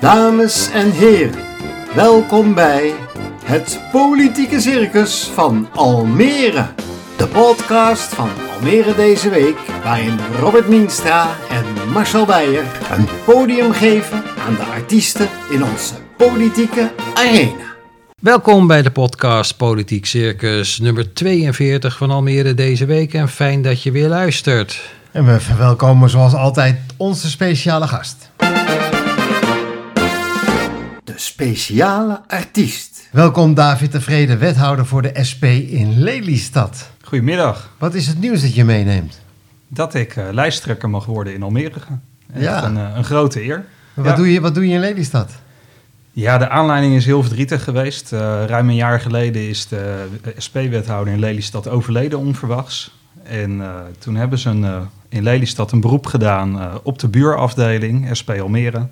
Dames en heren, welkom bij het Politieke Circus van Almere. De podcast van Almere deze week, waarin Robert Mienstra en Marcel Beijer een podium geven aan de artiesten in onze politieke arena. Welkom bij de podcast Politiek Circus nummer 42 van Almere deze week en fijn dat je weer luistert. En we verwelkomen zoals altijd onze speciale gast. Speciale artiest. Welkom David de Vrede, wethouder voor de SP in Lelystad. Goedemiddag. Wat is het nieuws dat je meeneemt? Dat ik eh, lijsttrekker mag worden in Almere. Echt Ja. een, eh, een grote eer. Wat, Ja. doe je, wat doe je in Lelystad? Ja, de aanleiding is heel verdrietig geweest. Eh, ruim een jaar geleden is de SP-wethouder in Lelystad overleden onverwachts. En eh, toen hebben ze een, eh, in Lelystad een beroep gedaan eh, op de buurafdeling, SP Almere.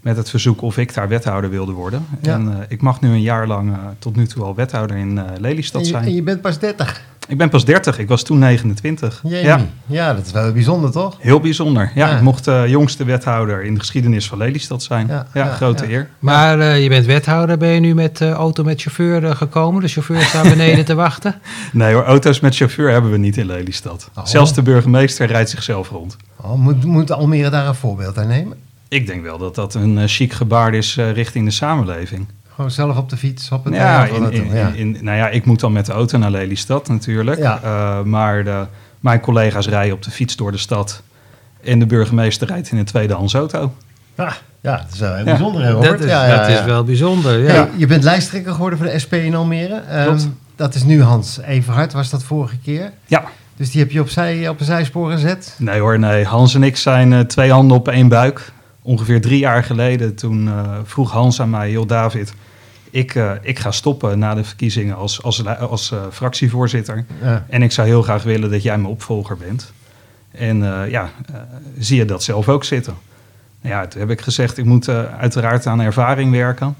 Met het verzoek of ik daar wethouder wilde worden. Ja. En eh, ik mag nu een jaar lang eh, tot nu toe al wethouder in eh, Lelystad En je, zijn. en je bent pas 30. Ik ben pas 30, ik was toen 29. Jee, Ja. ja. dat is wel bijzonder toch? Heel bijzonder. Ja, Ja. ik mocht de jongste wethouder in de geschiedenis van Lelystad zijn. Ja, Ja, ja, grote ja. eer. Maar eh, je bent wethouder, ben je nu met auto met chauffeur gekomen? De chauffeur staat beneden te wachten. Nee hoor, auto's met chauffeur hebben we niet in Lelystad. Oh. Zelfs de burgemeester rijdt zichzelf rond. Oh, moet, moet Almere daar een voorbeeld aan nemen? Ik denk wel dat dat een eh, chic gebaar is eh, richting de samenleving. Gewoon zelf op de fiets, op het Ja, in, naartoe, in, ja. in- nou ja, ik moet dan met de auto naar Lelystad natuurlijk. Ja. Eh, maar de, mijn collega's rijden op de fiets door de stad. En de burgemeester rijdt in een tweedehands auto. Ah, ja, dat is wel heel Ja. bijzonder hè, Robert. Dat, is, ja, ja, dat ja. is wel bijzonder. Ja. Hey, je bent lijsttrekker geworden voor de SP in Almere. Ehm, dat is nu Hans Everhard, was dat vorige keer. Ja, Dus die heb je opzij, op een zijspoor gezet. Nee hoor, nee. Hans en ik zijn twee handen op één buik. Ongeveer drie jaar geleden, toen eh, vroeg Hans aan mij... joh David, ik, eh, ik ga stoppen na de verkiezingen als, als, als eh, fractievoorzitter. Ja. En ik zou heel graag willen dat jij mijn opvolger bent. En ja, zie je dat zelf ook zitten? Nou ja, toen heb ik gezegd, ik moet uiteraard aan ervaring werken.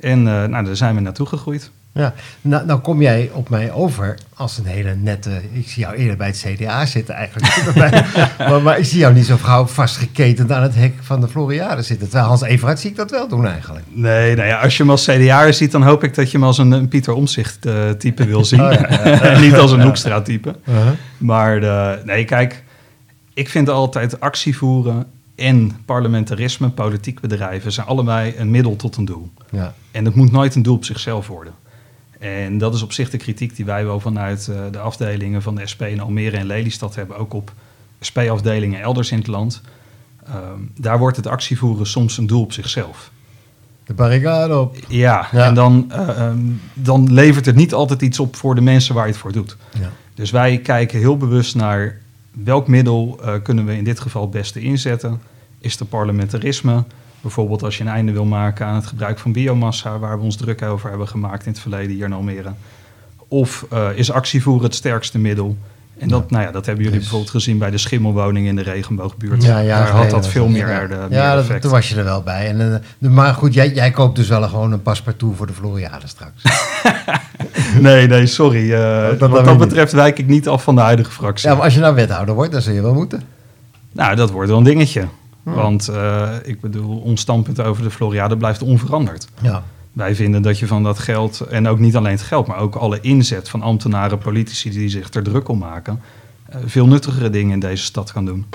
En nou, daar zijn we naartoe gegroeid. Ja, nou, nou kom jij op mij over als een hele nette... Ik zie jou eerder bij het CDA zitten eigenlijk. maar, maar ik zie jou niet zo gauw vastgeketend aan het hek van de Floriade zitten. Terwijl Hans Everhard zie ik dat wel doen eigenlijk. Nee, nou ja, als je hem als CDA ziet, dan hoop ik dat je hem als een, een Pieter Omzicht eh, type wil zien. Oh ja, en niet als een Hoekstra type. Maar de, nee, kijk, ik vind altijd actie voeren en parlementarisme, politiek bedrijven, zijn allebei een middel tot een doel. Ja. En het moet nooit een doel op zichzelf worden. En dat is op zich de kritiek die wij wel vanuit eh, de afdelingen van de SP in Almere en Lelystad hebben, ook op SP-afdelingen elders in het land. Ehm, daar wordt het actievoeren soms een doel op zichzelf. De barricade op. Ja, Ja. en dan, eh, ehm, dan levert het niet altijd iets op voor de mensen waar je het voor doet. Ja. Dus wij kijken heel bewust naar welk middel eh, kunnen we in dit geval het beste inzetten. Is het parlementarisme, bijvoorbeeld als je een einde wil maken aan het gebruik van biomassa, waar we ons druk over hebben gemaakt in het verleden hier in Almere. Of eh, is actievoeren het sterkste middel? En dat, nou ja, dat hebben jullie Dus- bijvoorbeeld gezien bij de schimmelwoning in de regenboogbuurt. Ja, ja, Daar had dat veel meer, ja. meer Ja, dat, effect. toen was je er wel bij. En, eh, maar goed, jij, jij koopt dus wel gewoon een paspartout voor de Floriade straks. Nee, nee, sorry. eh, dat wat dat betreft wijk ik niet af van de huidige fractie. ja, maar als je nou wethouder wordt, dan zul je wel moeten. Nou, dat wordt wel een dingetje. Want eh, ik bedoel, ons standpunt over de Floriade blijft onveranderd. Ja. Wij vinden dat je van dat geld, en ook niet alleen het geld, maar ook alle inzet van ambtenaren, politici die zich er druk om maken, eh, veel nuttigere dingen in deze stad kan doen.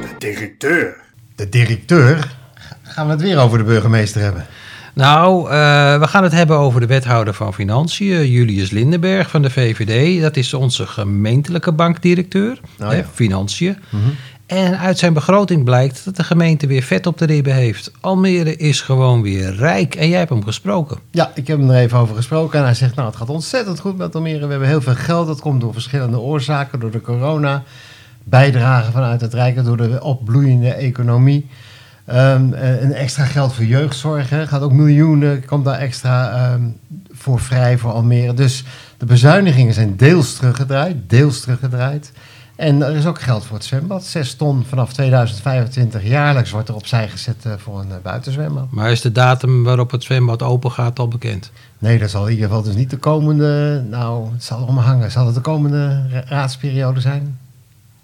De directeur. De directeur. Gaan we het weer over de burgemeester hebben? Nou, eh, we gaan het hebben over de wethouder van Financiën, Julius Lindenberg van de VVD. Dat is onze gemeentelijke bankdirecteur, Oh, hè, ja. Financiën. En uit zijn begroting blijkt dat de gemeente weer vet op de ribben heeft. Almere is gewoon weer rijk en jij hebt hem gesproken. Ja, ik heb hem er even over gesproken en hij zegt, nou het gaat ontzettend goed met Almere. We hebben heel veel geld, dat komt door verschillende oorzaken, door de corona, bijdragen vanuit het Rijk, door de opbloeiende economie. Een extra geld voor jeugdzorg, hè. gaat ook miljoenen, komt daar extra ehm, voor vrij voor Almere. Dus de bezuinigingen zijn deels teruggedraaid, deels teruggedraaid. En er is ook geld voor het zwembad. Zes ton vanaf 2025 jaarlijks wordt er opzij gezet eh, voor een eh, buitenzwembad. Maar is de datum waarop het zwembad open gaat al bekend? Nee, dat zal in ieder geval dus niet de komende... Nou, het zal erom hangen. Zal het de komende ra- raadsperiode zijn?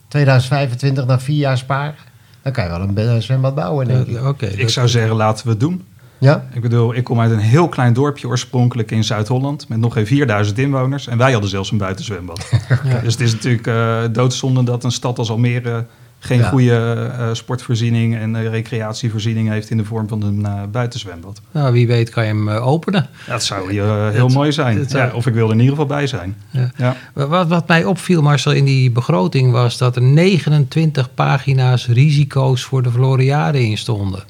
2025 na vier jaar spaar? Dan kan je wel een zwembad bouwen, denk ik. Eh, Oké. Ik dat- zou zeggen, laten we het doen. Ja? Ik bedoel, ik kom uit een heel klein dorpje oorspronkelijk in Zuid-Holland... met nog geen 4000 inwoners. En wij hadden zelfs een buitenzwembad. Ja. Dus het is natuurlijk eh, doodzonde dat een stad als Almere... geen Ja. goede eh, sportvoorziening en eh, recreatievoorziening heeft... in de vorm van een buitenzwembad. Nou, wie weet kan je hem eh, openen. Ja, Dat zou hier heel Het- mooi zijn. het Ja, of ik wil er in ieder geval bij zijn. Ja. Ja. Wat, wat mij opviel, Marcel, in die begroting was dat er 29 pagina's risico's voor de Floriade in stonden.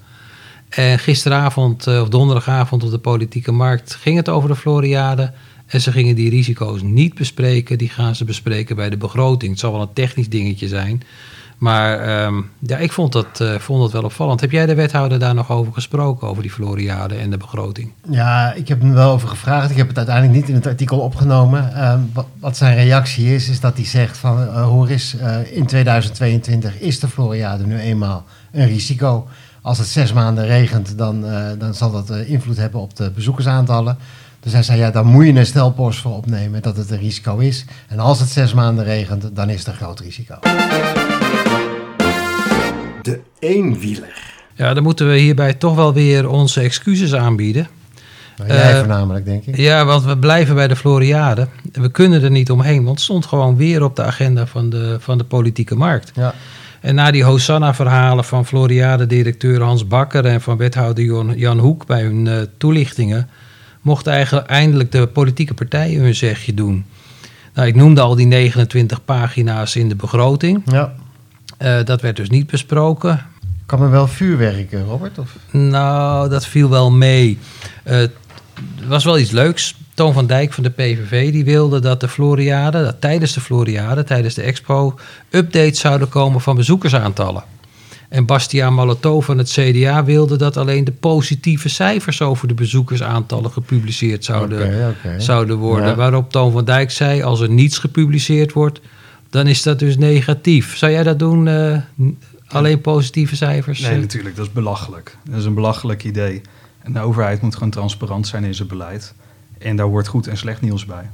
En gisteravond eh, of donderdagavond op de politieke markt ging het over de Floriade. En ze gingen die risico's niet bespreken. Die gaan ze bespreken bij de begroting. Het zal wel een technisch dingetje zijn. Maar ehm, ja, ik vond dat, eh, vond dat wel opvallend. Heb jij de wethouder daar nog over gesproken, over die Floriade en de begroting? Ja, ik heb hem wel over gevraagd. Ik heb het uiteindelijk niet in het artikel opgenomen. Ehm, wat, zijn reactie is, is dat hij zegt van... eh, hoor eens, in 2022 is de Floriade nu eenmaal een risico. Als het zes maanden regent, dan, eh, dan zal dat eh, invloed hebben op de bezoekersaantallen. Dus hij zei, ja, daar moet je een stelpost voor opnemen dat het een risico is. En als het zes maanden regent, dan is het een groot risico. De eenwieler. Ja, dan moeten we hierbij toch wel weer onze excuses aanbieden. Nou, jij Eh, voornamelijk, denk ik. Ja, want we blijven bij de Floriade. We kunnen er niet omheen, want het stond gewoon weer op de agenda van de, van de politieke markt. Ja. En na die Hosanna-verhalen van Floriade-directeur Hans Bakker en van wethouder Jan, Hoek bij hun eh, toelichtingen, mochten eigenlijk eindelijk de politieke partijen hun zegje doen. Nou, ik noemde al die 29 pagina's in de begroting. ja. Eh, dat werd dus niet besproken. Kan men wel vuurwerk, eh, Robert? Of? Nou, dat viel wel mee. Eh, Het was wel iets leuks. Toon van Dijk van de PVV die wilde dat de Floriade, dat tijdens de Floriade, tijdens de expo, updates zouden komen van bezoekersaantallen. En Bastiaan Malotov van het CDA wilde dat alleen de positieve cijfers over de bezoekersaantallen gepubliceerd zouden, zouden worden. Ja. Waarop Toon van Dijk zei, als er niets gepubliceerd wordt, dan is dat dus negatief. Zou jij dat doen, eh, alleen positieve cijfers? Nee, natuurlijk, dat is belachelijk. Dat is een belachelijk idee. En de overheid moet gewoon transparant zijn in zijn beleid. En daar hoort goed en slecht nieuws bij.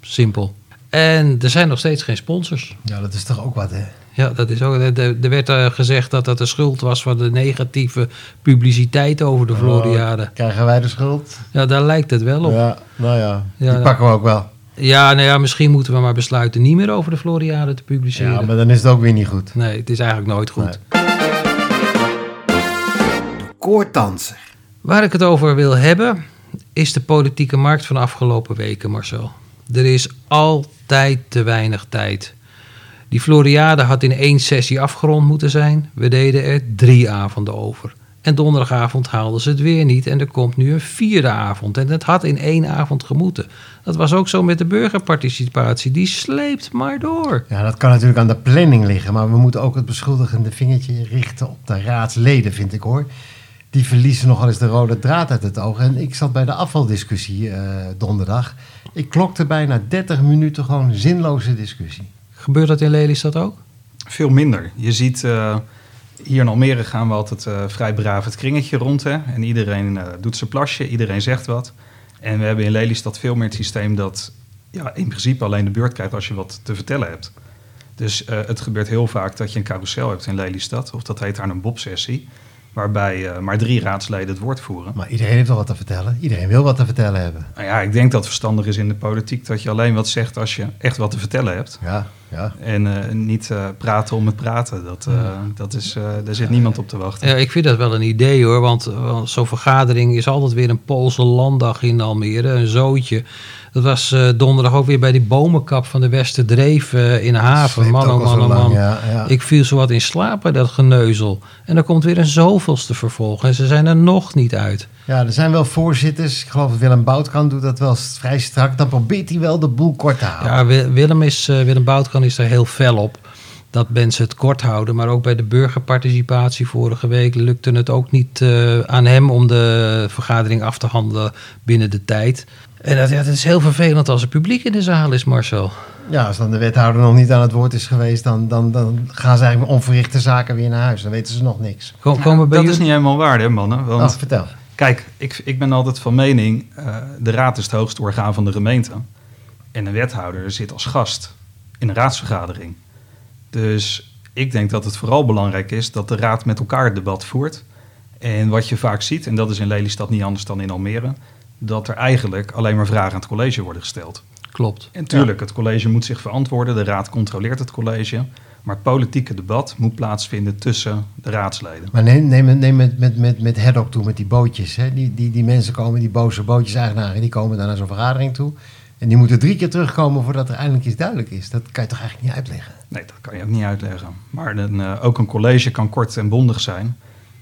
Simpel. En er zijn nog steeds geen sponsors. Ja, dat is toch ook wat, hè? Ja, dat is ook. Er, er werd eh, gezegd dat dat de schuld was van de negatieve publiciteit over de Floriade. Oh, krijgen wij de schuld? Ja, daar lijkt het wel op. Ja, Ja, nou ja, Ja, die pakken we ook wel. nou ja, misschien moeten we maar besluiten niet meer over de Floriade te publiceren. Ja, maar dan is het ook weer niet goed. Nee, het is eigenlijk nooit goed. Nee. Waar ik het over wil hebben, is de politieke markt van afgelopen weken, Marcel. Er is altijd te weinig tijd. Die Floriade had in één sessie afgerond moeten zijn. We deden er drie avonden over. En donderdagavond haalden ze het weer niet. En er komt nu een vierde avond. En het had in één avond gemoeten. Dat was ook zo met de burgerparticipatie. Die sleept maar door. Ja, dat kan natuurlijk aan de planning liggen, maar we moeten ook het beschuldigende vingertje richten op de raadsleden, vind ik hoor. Die verliezen nogal eens de rode draad uit het oog. En ik zat bij de afvaldiscussie eh, donderdag. Ik klokte bijna 30 minuten gewoon zinloze discussie. Gebeurt dat in Lelystad ook? Veel minder. Je ziet, eh, hier in Almere gaan we altijd eh, vrij braaf het kringetje rond. Hè? En iedereen eh, doet zijn plasje, iedereen zegt wat. En we hebben in Lelystad veel meer het systeem dat ja, in principe alleen de beurt krijgt als je wat te vertellen hebt. Dus eh, het gebeurt heel vaak dat je een carousel hebt in Lelystad, of dat heet daar een Bob-sessie, waarbij eh, maar drie raadsleden het woord voeren. Maar iedereen heeft wel wat te vertellen. Iedereen wil wat te vertellen hebben. Nou ja, ik denk dat het verstandig is in de politiek dat je alleen wat zegt als je echt wat te vertellen hebt. Ja, ja. En eh, niet eh, praten om het praten. Dat, eh, dat is, eh, daar zit niemand op te wachten. Ja, ik vind dat wel een idee hoor, want, want zo'n vergadering is altijd weer een Poolse landdag in Almere, een zootje. Dat was eh, donderdag ook weer bij die bomenkap van de Westerdreef eh in Haven. Man, oh man, oh man. Ja, ja. Ik viel zo wat in slaap bij dat geneuzel. En er komt weer een zoveelste vervolg en ze zijn er nog niet uit. ja, er zijn wel voorzitters. Ik geloof dat Willem Boutkan doet dat wel vrij strak. Dan probeert hij wel de boel kort te houden. Ja, Wi- Willem, is, eh, Willem Boutkan is daar heel fel op. Dat mensen het kort houden. Maar ook bij de burgerparticipatie vorige week lukte het ook niet aan hem om de vergadering af te handelen binnen de tijd. En dat, ja, het is heel vervelend als er publiek in de zaal is, Marcel. Ja, als dan de wethouder nog niet aan het woord is geweest, dan, dan, dan gaan ze eigenlijk onverrichte zaken weer naar huis. Dan weten ze nog niks. Kom, Ja, komen we bij dat is niet helemaal waar, hè, mannen? Want Oh, vertel. kijk, ik, ik ben altijd van mening: eh, de raad is het hoogste orgaan van de gemeente. En een wethouder zit als gast in een raadsvergadering. Dus Ik denk dat het vooral belangrijk is dat de raad met elkaar het debat voert. En wat je vaak ziet, en dat is in Lelystad niet anders dan in Almere, dat er eigenlijk alleen maar vragen aan het college worden gesteld. Klopt. En tuurlijk, het college moet zich verantwoorden, de raad controleert het college. Maar het politieke debat moet plaatsvinden tussen de raadsleden. Maar neem, neem, neem met, met, met, met Haddock toe, met die bootjes. Hè? Die, die, die mensen komen, die boze bootjeseigenaren, die komen daar naar zo'n vergadering toe. En die moeten drie keer terugkomen voordat er eindelijk iets duidelijk is. Dat kan je toch eigenlijk niet uitleggen? Nee, dat kan je ook niet uitleggen. Maar een, uh, ook een college kan kort en bondig zijn.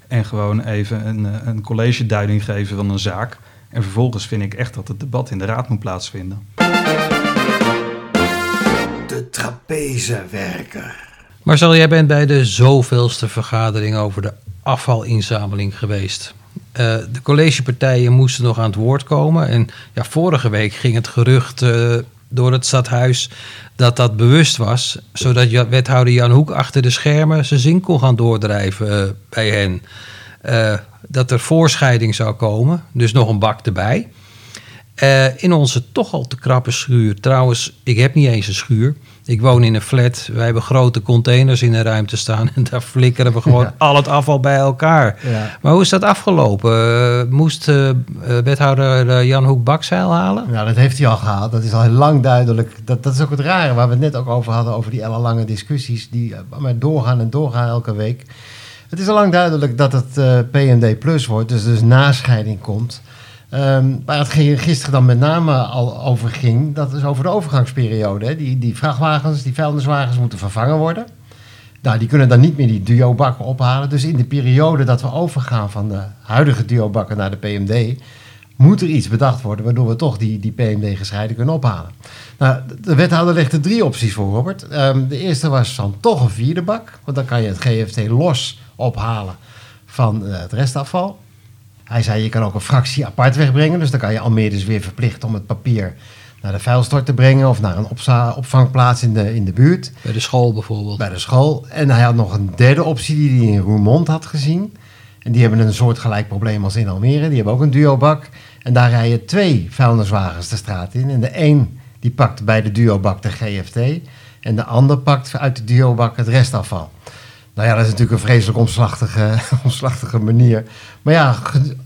En gewoon even een, uh, een college-duiding geven van een zaak. En vervolgens vind ik echt dat het debat in de raad moet plaatsvinden. De trapezewerker. Marcel, jij bent bij de zoveelste vergadering over de afvalinzameling geweest. Uh, de collegepartijen moesten nog aan het woord komen. En ja, vorige week ging het gerucht uh, door het stadhuis dat dat bewust was. Zodat wethouder Jan Hoek achter de schermen zijn zin kon gaan doordrijven uh, bij hen. Dat er voorscheiding zou komen, dus nog een bak erbij. in onze toch al te krappe schuur. Trouwens, ik heb niet eens een schuur. Ik woon in een flat. Wij hebben grote containers in een ruimte staan. En daar flikkeren we gewoon ja. al het afval bij elkaar. Ja. Maar hoe is dat afgelopen? Uh, moest uh, wethouder Jan Hoek bakzeil halen? Ja, dat heeft hij al gehaald. Dat is al heel lang duidelijk. Dat, dat is ook het rare waar we het net ook over hadden. Over die ellenlange discussies. Die maar doorgaan en doorgaan elke week. Het is al lang duidelijk dat het PMD Plus wordt. Dus dus nascheiding komt. Um, waar het gisteren dan met name al over ging, dat is over de overgangsperiode. Die, die vrachtwagens, die vuilniswagens moeten vervangen worden. Nou, die kunnen dan niet meer die duobakken ophalen. Dus in de periode dat we overgaan van de huidige duobakken naar de PMD, moet er iets bedacht worden waardoor we toch die, die PMD gescheiden kunnen ophalen. Nou, de wethouder legde drie opties voor, Robert. Um, de eerste was dan toch een vierde bak, want dan kan je het GFT los ophalen van uh, het restafval. Hij zei, je kan ook een fractie apart wegbrengen. Dus dan kan je Almere dus weer verplichten om het papier naar de vuilstort te brengen... of naar een opvangplaats in de, in de buurt. Bij de school bijvoorbeeld. Bij de school. En hij had nog een derde optie die hij in Roermond had gezien. En die hebben een soortgelijk probleem als in Almere. Die hebben ook een duobak. En daar rijden twee vuilniswagens de straat in. En de een die pakt bij de duobak de GFT... en de ander pakt uit de duobak het restafval. Nou ja, dat is natuurlijk een vreselijk omslachtige, manier. Maar ja,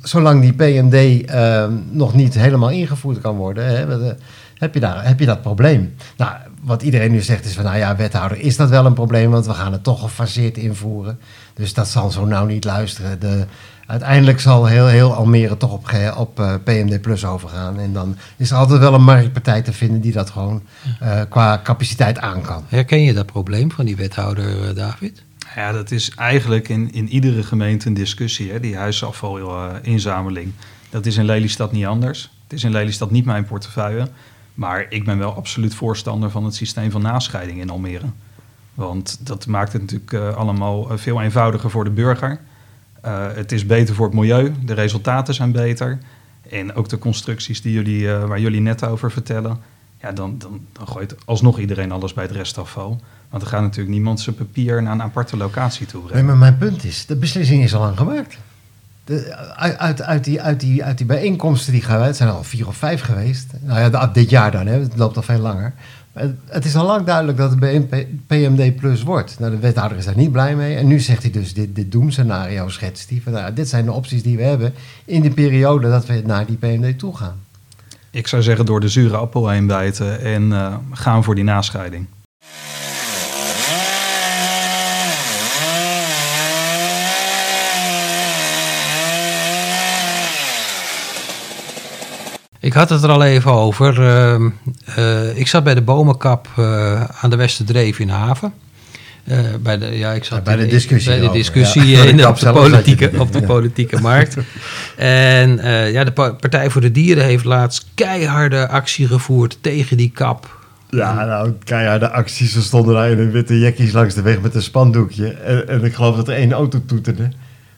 zolang die PMD uh, nog niet helemaal ingevoerd kan worden, hè, heb, je daar, heb je dat probleem. Nou, wat iedereen nu zegt is van, nou ja, wethouder, is dat wel een probleem? Want we gaan het toch gefaseerd invoeren. Dus dat zal zo nou niet luisteren. De, uiteindelijk zal heel, heel Almere toch op, op uh, PMD Plus overgaan. En dan is er altijd wel een marktpartij te vinden die dat gewoon uh, qua capaciteit aan kan. Herken je dat probleem van die wethouder, uh, David? Ja, dat is eigenlijk in, in iedere gemeente een discussie, hè, die huisafvalinzameling. Dat is in Lelystad niet anders. Het is in Lelystad niet mijn portefeuille. Maar ik ben wel absoluut voorstander van het systeem van nascheiding in Almere. Want dat maakt het natuurlijk uh, allemaal veel eenvoudiger voor de burger. Het is beter voor het milieu, de resultaten zijn beter. En ook de constructies die jullie, waar jullie net over vertellen. Ja, dan, dan, dan gooit alsnog iedereen alles bij het restafval. Want er gaat natuurlijk niemand zijn papier naar een aparte locatie toe brengen. Nee, maar mijn punt is, de beslissing is al lang gemaakt. De, uit, uit, uit, die, uit, die, uit die bijeenkomsten die gaan, het zijn al vier of vijf geweest. Nou ja, dit jaar dan, hè, het loopt al veel langer. Het is al lang duidelijk dat het PMD Plus wordt. Nou, de wethouder is daar niet blij mee. En nu zegt hij dus, dit, dit doemscenario schetst hij. Van, nou, dit zijn de opties die we hebben in de periode dat we naar die PMD toe gaan. Ik zou zeggen door de zure appel heen bijten en uh, gaan voor die nascheiding. Ik had het er al even over. Uh, uh, ik zat bij de bomenkap uh, aan de Westerdreef in Haven. bij de, ja, ik zat ja, bij de discussie, bij de discussie ja. in de, op, de politieke, op de politieke markt. En ja, de Partij voor de Dieren heeft laatst keiharde actie gevoerd tegen die kap. Ja, nou, keiharde acties. Ze stonden daar in hun witte jekkies langs de weg met een spandoekje. En, en ik geloof dat er één auto toeterde.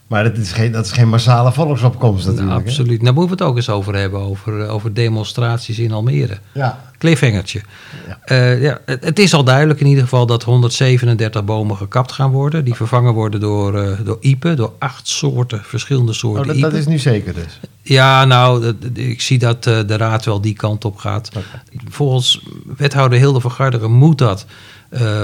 Maar dat is geen, dat is geen massale volksopkomst natuurlijk. hè? Absoluut. Nou moeten we het ook eens over hebben, over, eh, over demonstraties in Almere. Ja. Cliffhangertje. Ja. Eh, ja, het, het is al duidelijk in ieder geval dat 137 bomen gekapt gaan worden. Die vervangen worden door, eh, door iepen, door acht soorten, verschillende Oh, soorten dat, iepen. dat is nu zeker dus. Ja, nou, dat- ik zie dat de raad wel die kant op gaat. Volgens wethouder Hilde van Garderen moet dat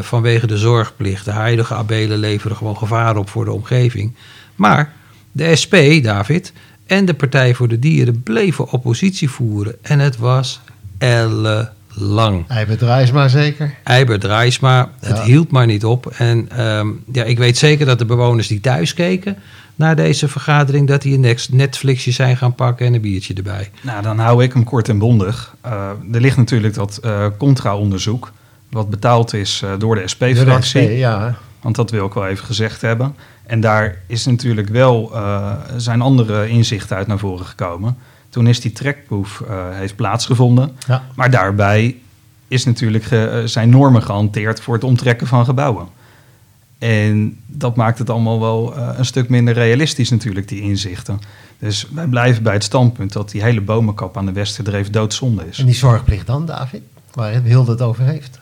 vanwege de zorgplicht. De heilige abelen leveren gewoon gevaar op voor de omgeving. Maar de SP, David, en de Partij voor de Dieren bleven oppositie voeren. En het was ellenlang. Hij bedrijft maar zeker. Eibert Rijsma, het Ja. hield maar niet op. En ehm, ja, ik weet zeker dat de bewoners die thuis keken naar deze vergadering... dat die een next- Netflixje zijn gaan pakken en een biertje erbij. Nou, dan hou ik hem kort en bondig. Eh, er ligt natuurlijk dat eh, contra-onderzoek, wat betaald is eh, door de De SP-fractie. SP, ja. Want dat wil ik wel even gezegd hebben. En daar is natuurlijk wel, eh, zijn andere inzichten uit naar voren gekomen. Toen is die trekproef eh, heeft plaatsgevonden. Ja. Maar daarbij is natuurlijk ge- eh, zijn normen gehanteerd voor het onttrekken van gebouwen. En dat maakt het allemaal wel een stuk minder realistisch natuurlijk, die inzichten. Dus wij blijven bij het standpunt dat die hele bomenkap aan de Westerdreef doodzonde is. En die zorgplicht dan, David? Waar Hilde het over heeft.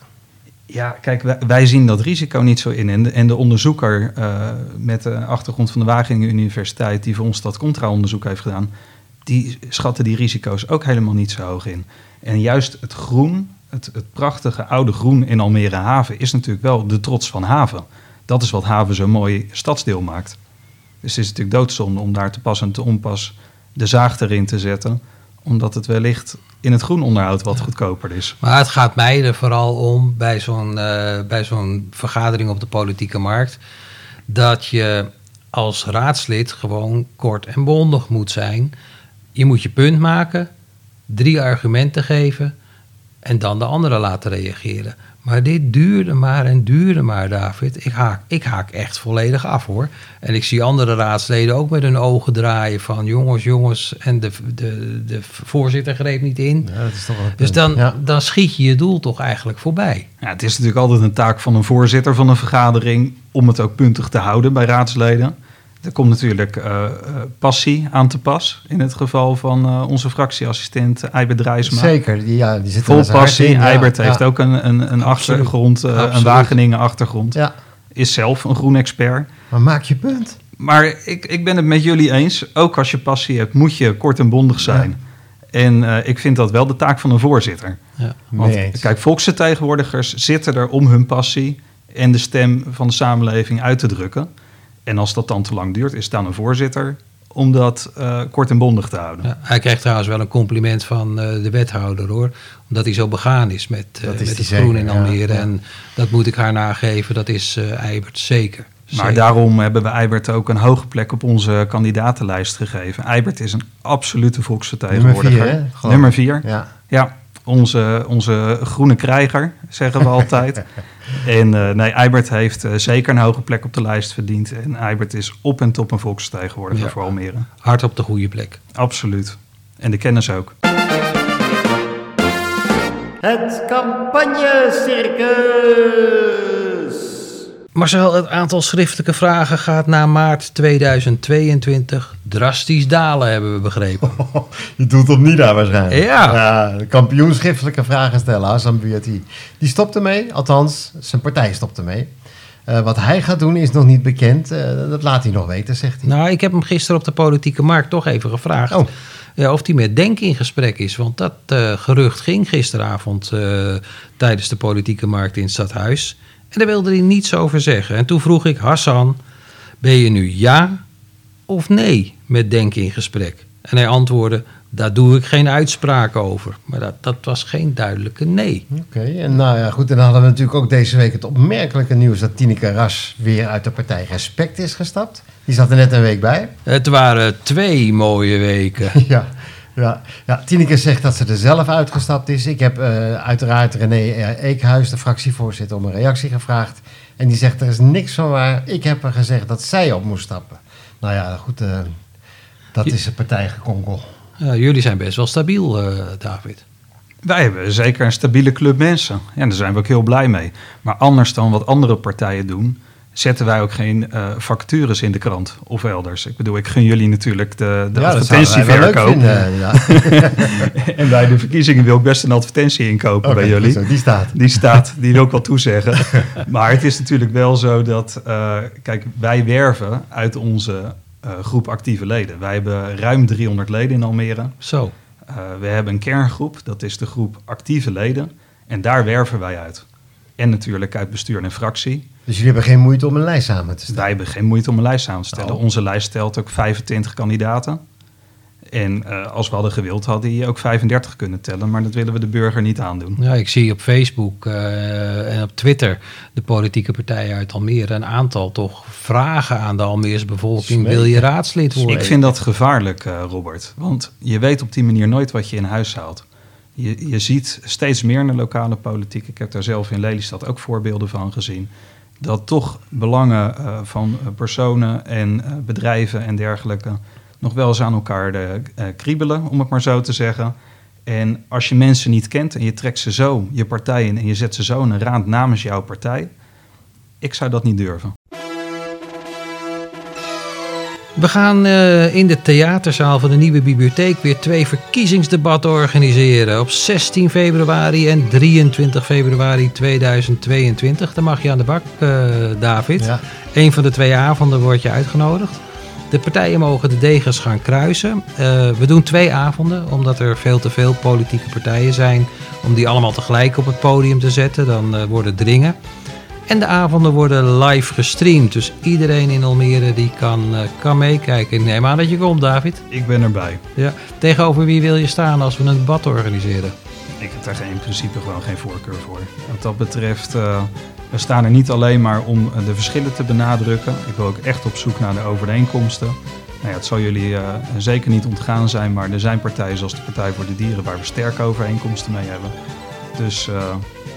Ja, kijk, wij, zien dat risico niet zo in. En de, en de onderzoeker eh, met de achtergrond van de Wageningen Universiteit, die voor ons dat contra-onderzoek heeft gedaan, die schatten die risico's ook helemaal niet zo hoog in. En juist het groen, het, het prachtige oude groen in Almere Haven, is natuurlijk wel de trots van Haven. Dat is wat Haven zo'n mooi stadsdeel maakt. Dus het is natuurlijk doodzonde om daar te pas en te onpas de zaag erin te zetten, omdat het wellicht in het groen onderhoud wat goedkoper is. Maar het gaat mij er vooral om bij zo'n eh, bij zo'n vergadering op de politieke markt. dat je als raadslid gewoon kort en bondig moet zijn. Je moet je punt maken, drie argumenten geven. En dan de anderen laten reageren. Maar dit duurde maar en duurde maar, David. Ik haak, ik haak echt volledig af hoor. En ik zie andere raadsleden ook met hun ogen draaien van jongens, jongens. En de, de, de voorzitter greep niet in. Ja, dat is toch Dus dan, Ja. dan schiet je je doel toch eigenlijk voorbij. Ja, het is natuurlijk altijd een taak van een voorzitter van een vergadering om het ook puntig te houden bij raadsleden. Er komt natuurlijk eh, eh, passie aan te pas. In het geval van eh, onze fractieassistent Eibert Drijsma. Zeker, die, ja, die zit er Vol passie. in, ja, Eibert ja. heeft ook een, een, een achtergrond, eh, een. Wageningen achtergrond. Ja, Is zelf een groen expert. maar maak je punt. Maar ik, ik ben het met jullie eens. Ook als je passie hebt, moet je kort en bondig zijn. En eh, ik vind dat wel de taak van een voorzitter. Ja. Want kijk, volksvertegenwoordigers zitten er om hun passie en de stem van de samenleving uit te drukken. En als dat dan te lang duurt, is het aan een voorzitter om dat eh, kort en bondig te houden. Ja, hij krijgt trouwens wel een compliment van eh, de wethouder hoor. Omdat hij zo begaan is met, eh, Dat is met het zeker, groen in Almere. ja. En dat moet ik haar nageven, dat is eh Eibert zeker. Maar Zeker. daarom hebben we Eibert ook een hoge plek op onze kandidatenlijst gegeven. Eibert is een absolute volksvertegenwoordiger. Nummer vier, hè? Nummer vier. Ja. Onze, onze groene krijger, zeggen we altijd. en eh, nee, Eibert heeft eh, zeker een hoge plek op de lijst verdiend. En Eibert is op en top een volksvertegenwoordiger Ja. voor Almere. Hard op de goede plek. Absoluut. En de kennis ook. Het campagnecircus. Marcel, het aantal schriftelijke vragen gaat na maart 2022 drastisch dalen, hebben we begrepen. Je doet op Nida waarschijnlijk. Ja. de kampioen schriftelijke vragen stellen, Hassan Buati. Die stopt ermee, althans, zijn partij stopt ermee. Eh, wat hij gaat doen is nog niet bekend. Eh, dat laat hij nog weten, zegt hij. Nou, ik heb hem gisteren op de politieke markt toch even gevraagd. Oh. Ja, of hij met Denk in gesprek is. Want dat eh, gerucht ging gisteravond tijdens de politieke markt in het stadhuis. En daar wilde hij niets over zeggen. En toen vroeg ik Hassan, ben je nu ja of nee met Denk in gesprek? En hij antwoordde, daar doe ik geen uitspraak over. Maar dat, dat was geen duidelijke nee. Oké, en nou ja, goed. En dan hadden we natuurlijk ook deze week het opmerkelijke nieuws dat Tineke Ras weer uit de partij Respect is gestapt. Die zat er net een week bij. Het waren twee mooie weken. Ja, ja, ja, Tineke zegt dat ze er zelf uitgestapt is. Ik heb eh, uiteraard René Eekhuis, de fractievoorzitter, om een reactie gevraagd. En die zegt, er is niks van waar. Ik heb haar gezegd dat zij op moest stappen. Nou ja, goed, eh, dat is een partijgekonkel. Ja, jullie zijn best wel stabiel, eh, David. Wij hebben zeker een stabiele club mensen. Ja, daar zijn we ook heel blij mee. Maar anders dan wat andere partijen doen, zetten wij ook geen eh, vacatures in de krant of elders. Ik bedoel, ik gun jullie natuurlijk de, de Ja, advertentieverkoop. ja. en bij de verkiezingen wil ik best een advertentie inkopen bij jullie. zo, die staat. Die staat, die wil ik wel toezeggen. maar het is natuurlijk wel zo dat, eh, kijk, wij werven uit onze eh, groep actieve leden. Wij hebben ruim 300 leden in Almere. Zo. We hebben een kerngroep, dat is de groep actieve leden. En daar werven wij uit. En natuurlijk uit bestuur en fractie. Dus jullie hebben geen moeite om een lijst samen te stellen? Wij hebben geen moeite om een lijst samen te stellen. Oh. Onze lijst telt ook 25 kandidaten. En eh, als we hadden gewild, hadden die ook 35 kunnen tellen. Maar dat willen we de burger niet aandoen. Ja, ik zie op Facebook eh, en op Twitter de politieke partijen uit Almere een aantal toch vragen aan de Almeerse bevolking. Smeken. Wil je raadslid worden? Ik vind dat gevaarlijk, eh, Robert. Want je weet op die manier nooit wat je in huis haalt. Je, je ziet steeds meer in de lokale politiek. Ik heb daar zelf in Lelystad ook voorbeelden van gezien. Dat toch belangen eh, van eh, personen en eh, bedrijven en dergelijke nog wel eens aan elkaar kriebelen, om het maar zo te zeggen. En als je mensen niet kent en je trekt ze zo je partij in en je zet ze zo in een raad namens jouw partij, ik zou dat niet durven. We gaan eh, in de theaterzaal van de nieuwe bibliotheek weer twee verkiezingsdebatten organiseren. Op 16 februari en 23 februari 2022. Dan mag je aan de bak, eh, David. Ja. Een van de twee avonden wordt je uitgenodigd. De partijen mogen de degens gaan kruisen. Eh, we doen twee avonden, omdat er veel te veel politieke partijen zijn. Om die allemaal tegelijk op het podium te zetten, dan worden het dringen. En de avonden worden live gestreamd. Dus iedereen in Almere die kan, eh, kan meekijken. Neem aan dat je komt, David. Ik ben erbij. Ja. Tegenover wie wil je staan als we een debat organiseren? Ik heb daar in principe gewoon geen voorkeur voor. Wat dat betreft, eh, we staan er niet alleen maar om eh, de verschillen te benadrukken. Ik wil ook echt op zoek naar de overeenkomsten. Nou ja, het zal jullie zeker niet ontgaan zijn, maar er zijn partijen zoals de Partij voor de Dieren waar we sterke overeenkomsten mee hebben. Dus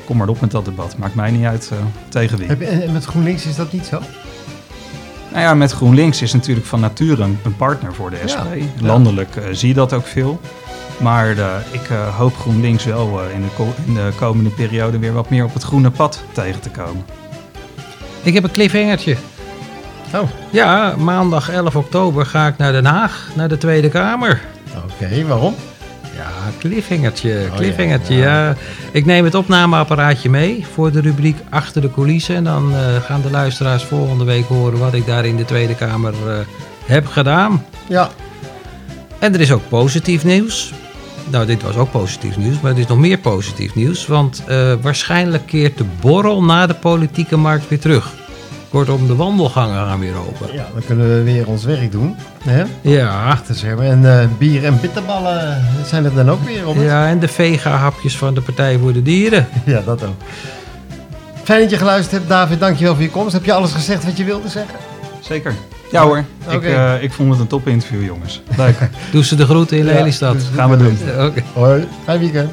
kom maar op met dat debat. Maakt mij niet uit eh, tegen wie. Heb je- En met GroenLinks is dat niet zo? Nou ja, met GroenLinks is natuurlijk van nature een, een partner voor de SP. ja. Landelijk eh, zie je dat ook veel. Maar eh, ik hoop GroenLinks wel eh, in, de in de komende periode weer wat meer op het groene pad tegen te komen. Ik heb een cliffhangertje. Oh, Ja, maandag 11 oktober ga ik naar Den Haag, naar de Tweede Kamer. oké. Waarom? Ja, cliffhangertje, Oh, cliffhangertje, ja, ja, Ik neem het opnameapparaatje mee voor de rubriek Achter de coulissen. En dan eh, gaan de luisteraars volgende week horen wat ik daar in de Tweede Kamer eh, heb gedaan. Ja. En er is ook positief nieuws. Nou, dit was ook positief nieuws, maar er is nog meer positief nieuws. Want eh, waarschijnlijk keert de borrel na de politieke markt weer terug. Kortom, de wandelgangen gaan weer open. ja, dan kunnen we weer ons werk doen. Hè? Ja, Achter schermen. En eh, bier en bitterballen zijn er dan ook weer op. ja en de vega-hapjes van de Partij voor de Dieren. Ja, dat ook. Fijn dat je geluisterd hebt, David. Dankjewel voor je komst. Heb je alles gezegd wat je wilde zeggen? Zeker. Ja hoor, ik, eh, ik vond het een top interview jongens. Leuk. Doe ze de groeten in Ja, Lelystad. dus- Gaan we doen. Oké. Hoi, fijn weekend.